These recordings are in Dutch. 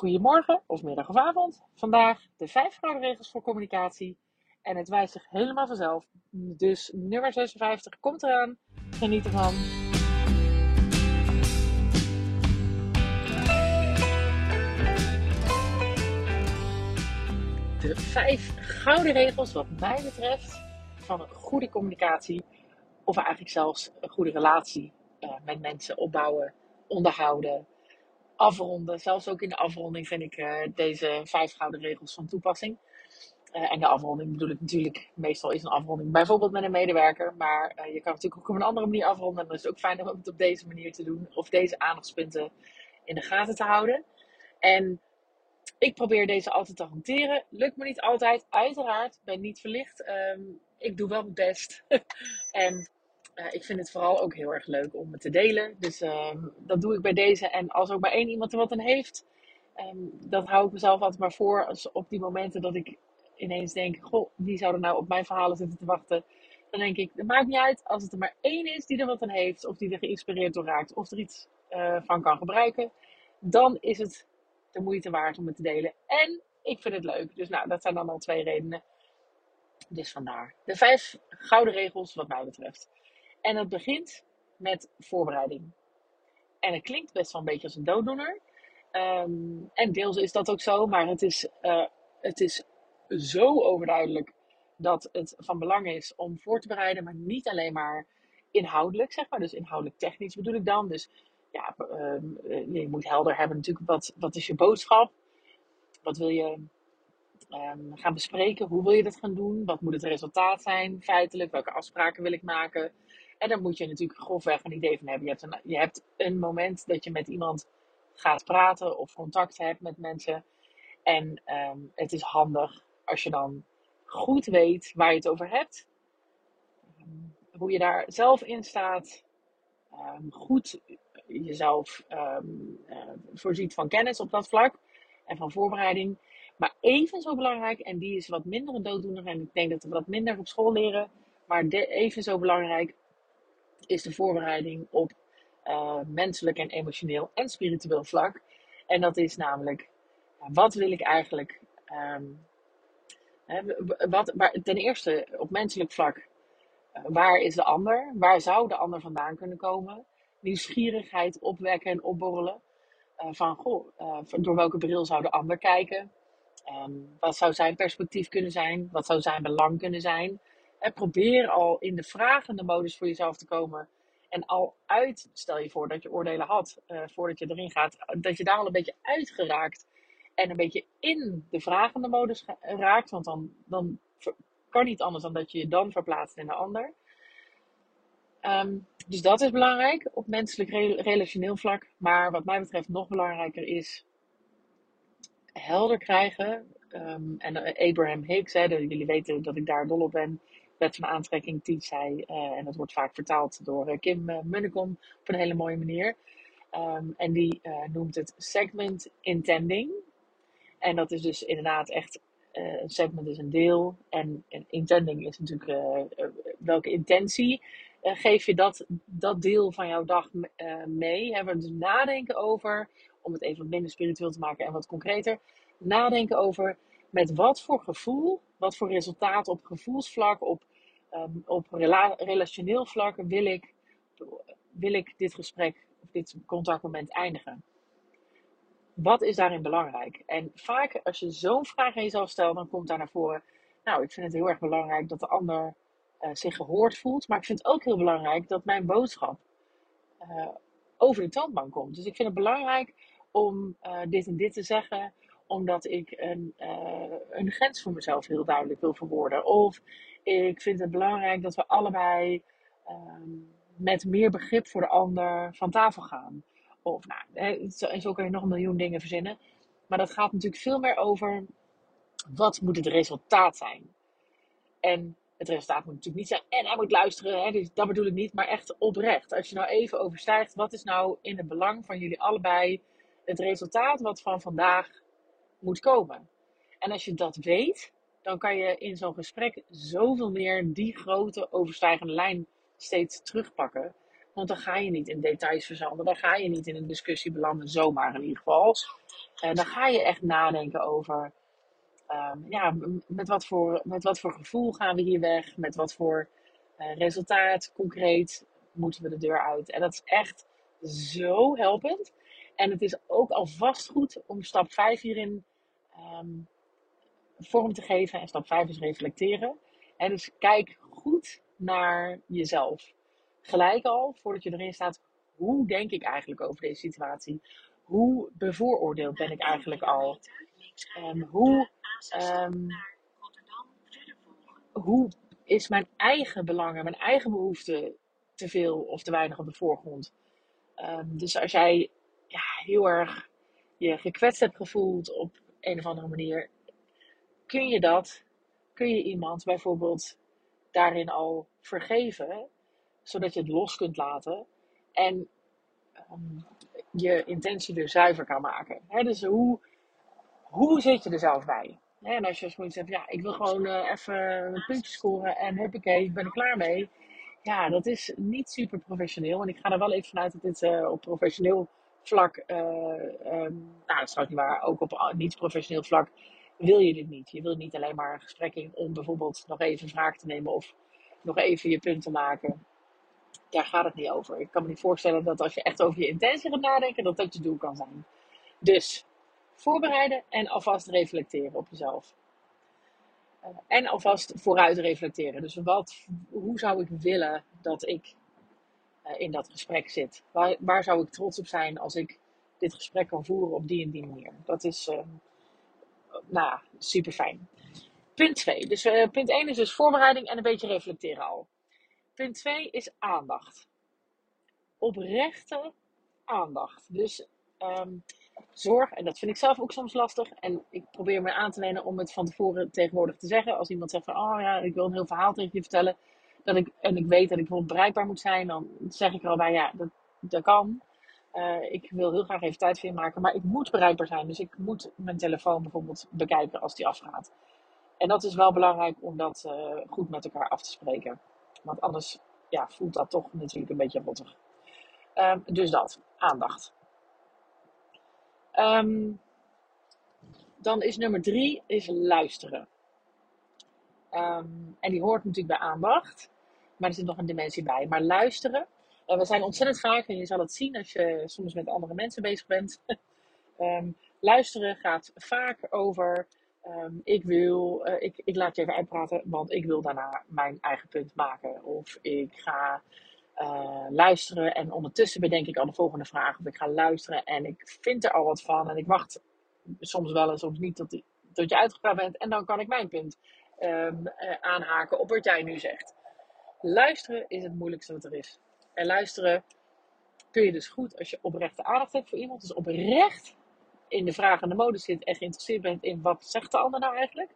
Goedemorgen of middag of avond. Vandaag de vijf gouden regels voor communicatie. En het wijst zich helemaal vanzelf. Dus nummer 56 komt eraan. Geniet ervan. De vijf gouden regels, wat mij betreft, van een goede communicatie. Of eigenlijk zelfs een goede relatie uh, met mensen opbouwen, onderhouden afronden. Zelfs ook in de afronding vind ik uh, deze vijf gouden regels van toepassing. Uh, en de afronding bedoel ik natuurlijk, meestal is een afronding bijvoorbeeld met een medewerker. Maar uh, je kan natuurlijk ook op een andere manier afronden. En dan is het ook fijn om het op deze manier te doen. Of deze aandachtspunten in de gaten te houden. En ik probeer deze altijd te hanteren. Lukt me niet altijd, uiteraard. Ben niet verlicht. Um, ik doe wel mijn best. en uh, ik vind het vooral ook heel erg leuk om het te delen. Dus uh, dat doe ik bij deze. En als ook maar één iemand er wat aan heeft, um, dat hou ik mezelf altijd maar voor. Als op die momenten dat ik ineens denk: Goh, wie zou er nou op mijn verhalen zitten te wachten? Dan denk ik: Het maakt niet uit als het er maar één is die er wat aan heeft, of die er geïnspireerd door raakt, of er iets uh, van kan gebruiken. Dan is het de moeite waard om het te delen. En ik vind het leuk. Dus nou, dat zijn dan al twee redenen. Dus vandaar de vijf gouden regels, wat mij betreft. En het begint met voorbereiding. En het klinkt best wel een beetje als een dooddoener. Um, en deels is dat ook zo, maar het is, uh, het is zo overduidelijk dat het van belang is om voor te bereiden, maar niet alleen maar inhoudelijk, zeg maar. Dus inhoudelijk technisch bedoel ik dan. Dus ja, um, je moet helder hebben natuurlijk wat, wat is je boodschap? Wat wil je um, gaan bespreken? Hoe wil je dat gaan doen? Wat moet het resultaat zijn feitelijk? Welke afspraken wil ik maken? En daar moet je natuurlijk grofweg een idee van hebben. Je hebt een, je hebt een moment dat je met iemand gaat praten of contact hebt met mensen. En um, het is handig als je dan goed weet waar je het over hebt. Um, hoe je daar zelf in staat. Um, goed jezelf uh, voorziet van kennis op dat vlak. En van voorbereiding. Maar even zo belangrijk, en die is wat minder een dooddoener. En ik denk dat we dat minder op school leren. Maar even zo belangrijk is de voorbereiding op uh, menselijk en emotioneel en spiritueel vlak. En dat is namelijk, wat wil ik eigenlijk? Um, hè, wat, waar, ten eerste op menselijk vlak, uh, waar is de ander? Waar zou de ander vandaan kunnen komen? Nieuwsgierigheid opwekken en opborrelen. Uh, van, goh, door welke bril zou de ander kijken? Um, wat zou zijn perspectief kunnen zijn? Wat zou zijn belang kunnen zijn? En probeer al in de vragende modus voor jezelf te komen. En al uit, stel je voor dat je oordelen had, uh, voordat je erin gaat, dat je daar al een beetje uitgeraakt en een beetje in de vragende modus raakt. Want dan, dan kan niet anders dan dat je je dan verplaatst in de ander. Um, dus dat is belangrijk op menselijk relationeel vlak. Maar wat mij betreft nog belangrijker is helder krijgen. Um, en Abraham Hicks, hè, jullie weten dat ik daar dol op ben wet van aantrekking teach hij. Uh, en dat wordt vaak vertaald door uh, Kim uh, Munnekom op een hele mooie manier. Um, en die noemt het segment intending. En dat is dus inderdaad echt, een segment is een deel. En, en intending is natuurlijk welke intentie geef je dat, dat deel van jouw dag mee. Hebben we dus nadenken over, om het even wat minder spiritueel te maken en wat concreter. Nadenken over met wat voor gevoel, wat voor resultaat op gevoelsvlak, op um, op rela relationeel vlak wil ik, wil ik dit gesprek of dit contactmoment eindigen. Wat is daarin belangrijk? En vaak als je zo'n vraag aan jezelf stelt, dan komt daar naar voren. Nou, ik vind het heel erg belangrijk dat de ander uh, zich gehoord voelt. Maar ik vind het ook heel belangrijk dat mijn boodschap uh, over de toonbank komt. Dus ik vind het belangrijk om uh, dit en dit te zeggen omdat ik een, een grens voor mezelf heel duidelijk wil verwoorden. Of ik vind het belangrijk dat we allebei um, met meer begrip voor de ander van tafel gaan. Of nou, en zo kun je nog een miljoen dingen verzinnen. Maar dat gaat natuurlijk veel meer over wat moet het resultaat zijn. En het resultaat moet natuurlijk niet zijn en hij moet luisteren. Hè, dus dat bedoel ik niet, maar echt oprecht. Als je nou even overstijgt, wat is nou in het belang van jullie allebei het resultaat wat van vandaag moet komen. En als je dat weet, dan kan je in zo'n gesprek zoveel meer die grote overstijgende lijn steeds terugpakken. Want dan ga je niet in details verzanden. Dan ga je niet in een discussie belanden, zomaar in ieder geval. Uh, dan ga je echt nadenken over Ehm, ja, met wat, voor, met wat voor gevoel gaan we hier weg? Met wat voor uh, resultaat concreet moeten we de deur uit? En dat is echt zo helpend. En het is ook alvast goed om stap 5 hierin um, vorm te geven. En stap 5 is reflecteren. En dus kijk goed naar jezelf. Gelijk al, voordat je erin staat, hoe denk ik eigenlijk over deze situatie? Hoe bevooroordeeld ben ik eigenlijk al? Um, hoe Um, hoe is mijn eigen belangen, mijn eigen behoeften te veel of te weinig op de voorgrond? Um, dus als jij ja, heel erg je gekwetst hebt gevoeld op een of andere manier, kun je dat, kun je iemand bijvoorbeeld daarin al vergeven, zodat je het los kunt laten en um, je intentie weer zuiver kan maken. He, dus hoe, hoe zit je er zelf bij? En als je zoiets hebt, ja, ik wil gewoon uh, even een puntje scoren en huppakee, ik ben er klaar mee. Ja, dat is niet super professioneel. En ik ga er wel even vanuit dat dit uh, op professioneel vlak, uh, um, nou dat is trouwens niet waar, ook op niet professioneel vlak wil je dit niet. Je wilt niet alleen maar een gesprek in om bijvoorbeeld nog even een vraag te nemen of nog even je punt te maken. Daar gaat het niet over. Ik kan me niet voorstellen dat als je echt over je intentie gaat nadenken, dat dat je doel kan zijn. Dus voorbereiden en alvast reflecteren op jezelf. Uh, en alvast vooruit reflecteren. Dus wat, hoe zou ik willen dat ik uh, in dat gesprek zit? Waar, waar, zou ik trots op zijn als ik dit gesprek kan voeren op die en die manier? Dat is uh, nou, super fijn. Punt 2. Dus punt 1 is dus voorbereiding en een beetje reflecteren al. Punt 2 is aandacht. Oprechte aandacht. Dus um, zorg, en dat vind ik zelf ook soms lastig. En ik probeer me aan te lenen om het van tevoren tegenwoordig te zeggen. Als iemand zegt van, oh ja, ik wil een heel verhaal tegen je vertellen. Dat ik, en ik weet dat ik bijvoorbeeld bereikbaar moet zijn. Dan zeg ik er al bij, ja, dat, dat kan. Uh, ik wil heel graag even tijd voor je maken. Maar ik moet bereikbaar zijn. Dus ik moet mijn telefoon bijvoorbeeld bekijken als die afgaat. En dat is wel belangrijk om dat uh, goed met elkaar af te spreken. Want anders ja, voelt dat toch natuurlijk een beetje rottig. Uh, dus dat, aandacht. Um, dan is nummer drie is luisteren. Um, en die hoort natuurlijk bij aandacht. Maar er zit nog een dimensie bij. Maar luisteren. Uh, we zijn ontzettend vaak, en je zal het zien als je soms met andere mensen bezig bent. um, luisteren gaat vaak over. ik wil, uh, ik, ik laat je even uitpraten, want ik wil daarna mijn eigen punt maken. Of ik ga uh, luisteren en ondertussen bedenk ik al de volgende vraag. Of ik ga luisteren en ik vind er al wat van. En ik wacht soms wel en soms niet tot, je uitgepraat bent. En dan kan ik mijn punt uh, aanhaken op wat jij nu zegt. Luisteren is het moeilijkste wat er is. En luisteren kun je dus goed als je oprechte aandacht hebt voor iemand. Dus oprecht in de vragende modus zit en geïnteresseerd bent in wat zegt de ander nou eigenlijk.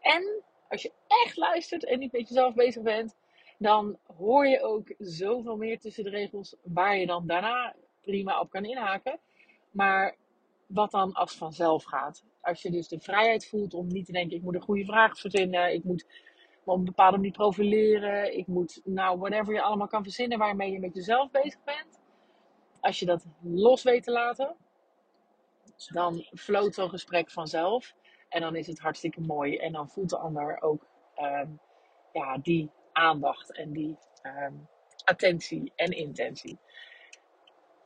En als je echt luistert en niet met jezelf bezig bent, dan hoor je ook zoveel meer tussen de regels waar je dan daarna prima op kan inhaken. Maar wat dan als vanzelf gaat. Als je dus de vrijheid voelt om niet te denken, ik moet een goede vraag verzinnen, ik moet me op een bepaalde manier profileren, ik moet, nou, whatever je allemaal kan verzinnen waarmee je met jezelf bezig bent. Als je dat los weet te laten, dan floot zo'n gesprek vanzelf. En dan is het hartstikke mooi. En dan voelt de ander ook um, ja, die aandacht en die um, attentie en intentie.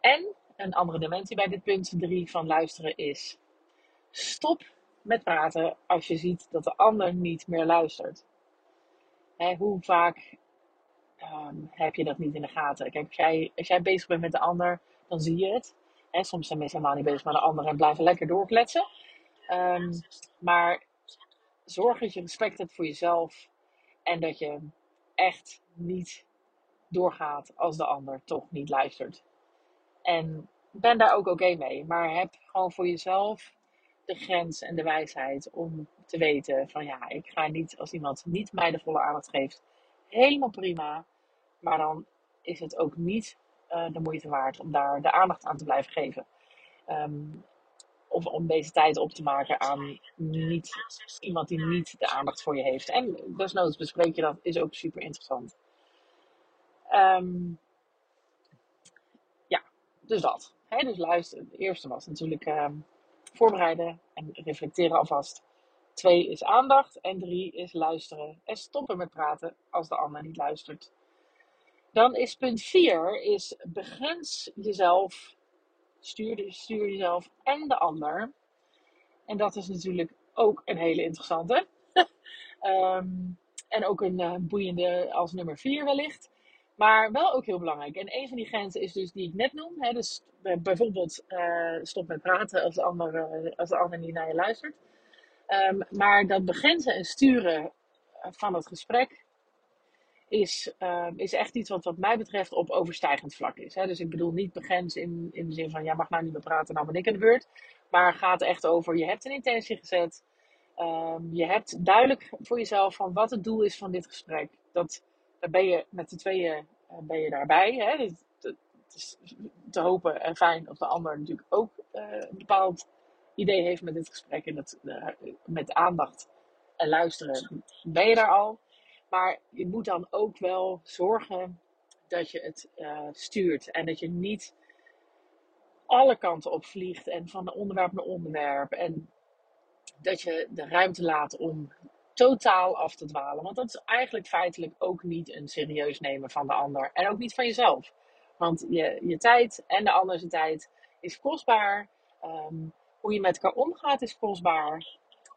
En een andere dimensie bij dit punt 3 van luisteren is: stop met praten als je ziet dat de ander niet meer luistert. Hè, hoe vaak um, heb je dat niet in de gaten? Kijk, als jij, als jij bezig bent met de ander, dan zie je het. Hè, soms zijn mensen helemaal niet bezig met de ander en blijven lekker doorkletsen. Um, maar zorg dat je respect hebt voor jezelf en dat je echt niet doorgaat als de ander toch niet luistert. En ben daar ook oké mee. Maar heb gewoon voor jezelf de grens en de wijsheid om te weten van ja, ik ga niet als iemand niet mij de volle aandacht geeft, helemaal prima. Maar dan is het ook niet uh, de moeite waard om daar de aandacht aan te blijven geven. Um, of om deze tijd op te maken aan niet, iemand die niet de aandacht voor je heeft. En desnoods bespreek je dat, is ook super interessant. Um, dus dat. Hè? Dus luister, het eerste was natuurlijk ehm, voorbereiden en reflecteren alvast. Twee is aandacht en drie is luisteren en stoppen met praten als de ander niet luistert. Dan is punt vier is begrens jezelf, stuur, stuur jezelf en de ander. En dat is natuurlijk ook een hele interessante. Ehm, en ook een uh, boeiende als nummer vier wellicht. Maar wel ook heel belangrijk. En een van die grenzen is dus die ik net noem. Hè, dus bijvoorbeeld uh, stop met praten als de, ander, uh, als de ander niet naar je luistert. Um, maar dat begrenzen en sturen van het gesprek is, uh, is echt iets wat wat mij betreft op overstijgend vlak is. Hè? Dus ik bedoel niet begrenzen in, in de zin van, ja mag nou niet meer praten, nou ben ik aan de beurt. Maar gaat echt over, je hebt een intentie gezet. Um, je hebt duidelijk voor jezelf van wat het doel is van dit gesprek. Dat, daar ben je met de tweeën uh, ben je daarbij. Hè? Het, het, is te hopen en fijn of de ander natuurlijk ook uh, een bepaald idee heeft met dit gesprek. En dat, uh, met aandacht en luisteren ben je daar al. Maar je moet dan ook wel zorgen dat je het stuurt. En dat je niet alle kanten opvliegt en van onderwerp naar onderwerp. En dat je de ruimte laat om totaal af te dwalen. Want dat is eigenlijk feitelijk ook niet een serieus nemen van de ander. En ook niet van jezelf. Want je, je tijd en de andere tijd is kostbaar. Um, hoe je met elkaar omgaat is kostbaar.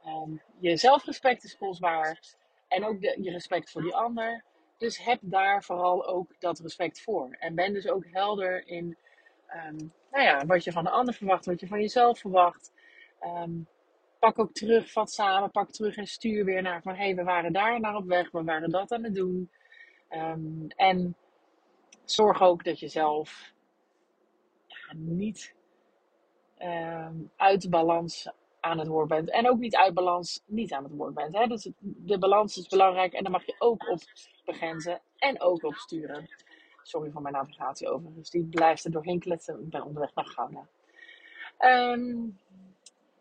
Um, je zelfrespect is kostbaar. En ook je respect voor die ander. Dus heb daar vooral ook dat respect voor. En ben dus ook helder in um, nou ja, wat je van de ander verwacht, wat je van jezelf verwacht. Pak ook terug, vat samen, pak terug en stuur weer naar van hé, hey, we waren daar naar op weg, we waren dat aan het doen. Um, en zorg ook dat je zelf niet uit de balans aan het woord bent. En ook niet uit balans niet aan het woord bent. Hè? Dus de balans is belangrijk en daar mag je ook op begrenzen en ook op sturen. Sorry voor mijn navigatie overigens. Die blijft er doorheen kletsen. Ik ben onderweg naar Ghana. Um,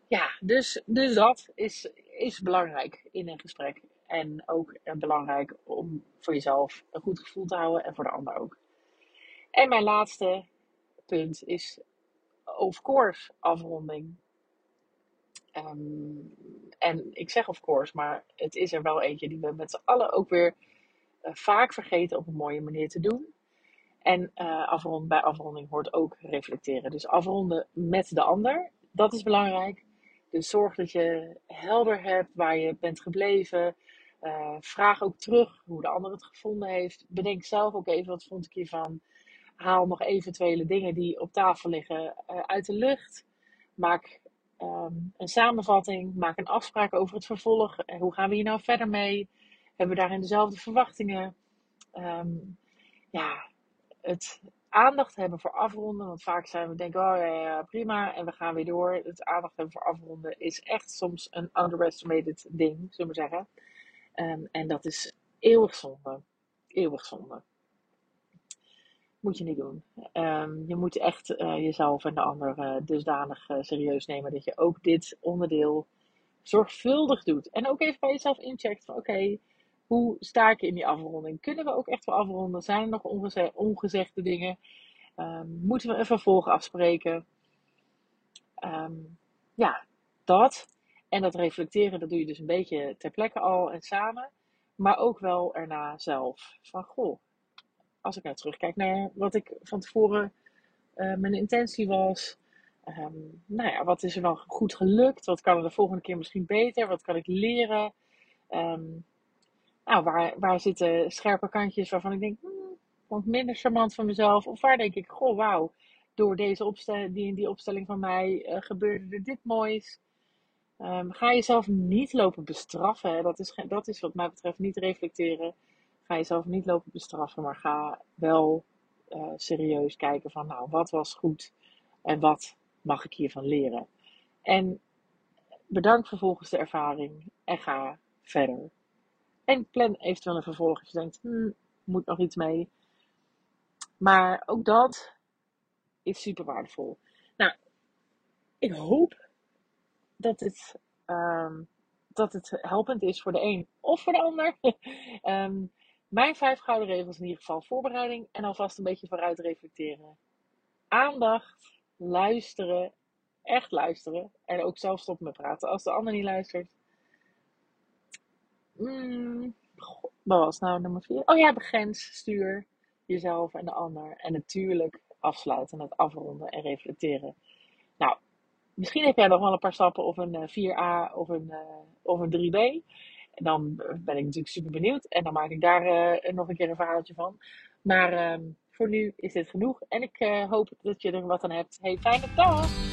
ja, dus, dus dat is, is belangrijk in een gesprek. En ook belangrijk om voor jezelf een goed gevoel te houden en voor de ander ook. En mijn laatste punt is, of course, afronding. Um, en ik zeg of course, maar het is er wel eentje die we met z'n allen ook weer uh, vaak vergeten op een mooie manier te doen. En afrond, bij afronding hoort ook reflecteren. Dus afronden met de ander, dat is belangrijk. Dus zorg dat je helder hebt waar je bent gebleven. Uh, vraag ook terug hoe de ander het gevonden heeft. Bedenk zelf ook even wat vond ik hiervan. Haal nog eventuele dingen die op tafel liggen uit de lucht. Maak um, een samenvatting, maak een afspraak over het vervolg. Hoe gaan we hier nou verder mee? Hebben we daarin dezelfde verwachtingen? Um, ja, het aandacht hebben voor afronden. Want vaak zijn we denken, oh ja, prima, en we gaan weer door. Het aandacht hebben voor afronden is echt soms een underestimated ding, zullen we zeggen. Um, en dat is eeuwig zonde. Eeuwig zonde moet je niet doen. Um, je moet echt uh, jezelf en de ander uh, dusdanig uh, serieus nemen dat je ook dit onderdeel zorgvuldig doet. En ook even bij jezelf incheckt van oké, hoe sta ik in die afronding? Kunnen we ook echt wel afronden? Zijn er nog ongeze ongezegde dingen? Um, moeten we een vervolg afspreken? Um, ja, dat. En dat reflecteren, dat doe je dus een beetje ter plekke al en samen. Maar ook wel erna zelf. Van goh, als ik nou terugkijk naar wat ik van tevoren uh, mijn intentie was. Um, nou ja, wat is er dan goed gelukt? Wat kan er de volgende keer misschien beter? Wat kan ik leren? Um, nou, waar, waar zitten scherpe kantjes waarvan ik denk, hmm, minder charmant van mezelf? Of waar denk ik, goh, wauw, door deze opstelling, die, die opstelling van mij uh, gebeurde er dit moois. Um, ga jezelf niet lopen bestraffen. Dat, is, dat is wat mij betreft niet reflecteren. Ga jezelf niet lopen bestraffen, maar ga wel uh, serieus kijken van, nou, wat was goed en wat mag ik hiervan leren? En bedank vervolgens de ervaring en ga verder. En plan eventueel een vervolg als je denkt, hmm, moet nog iets mee. Maar ook dat is super waardevol. Nou, ik hoop dat het, um, dat het helpend is voor de een of voor de ander. um, mijn vijf gouden regels in ieder geval voorbereiding en alvast een beetje vooruit reflecteren. aandacht, luisteren, echt luisteren. En ook zelf stoppen met praten als de ander niet luistert. Mm, wat was nou nummer vier? Oh ja, de grens. Stuur jezelf en de ander. En natuurlijk afsluiten met afronden en reflecteren. Nou, misschien heb jij nog wel een paar stappen of een 4A eh, of een, uh, of een 3B. En dan ben ik natuurlijk super benieuwd. En dan maak ik daar uh, nog een keer een verhaaltje van. Maar uh, voor nu is dit genoeg. En ik hoop dat je er wat aan hebt. Hey, fijne dag!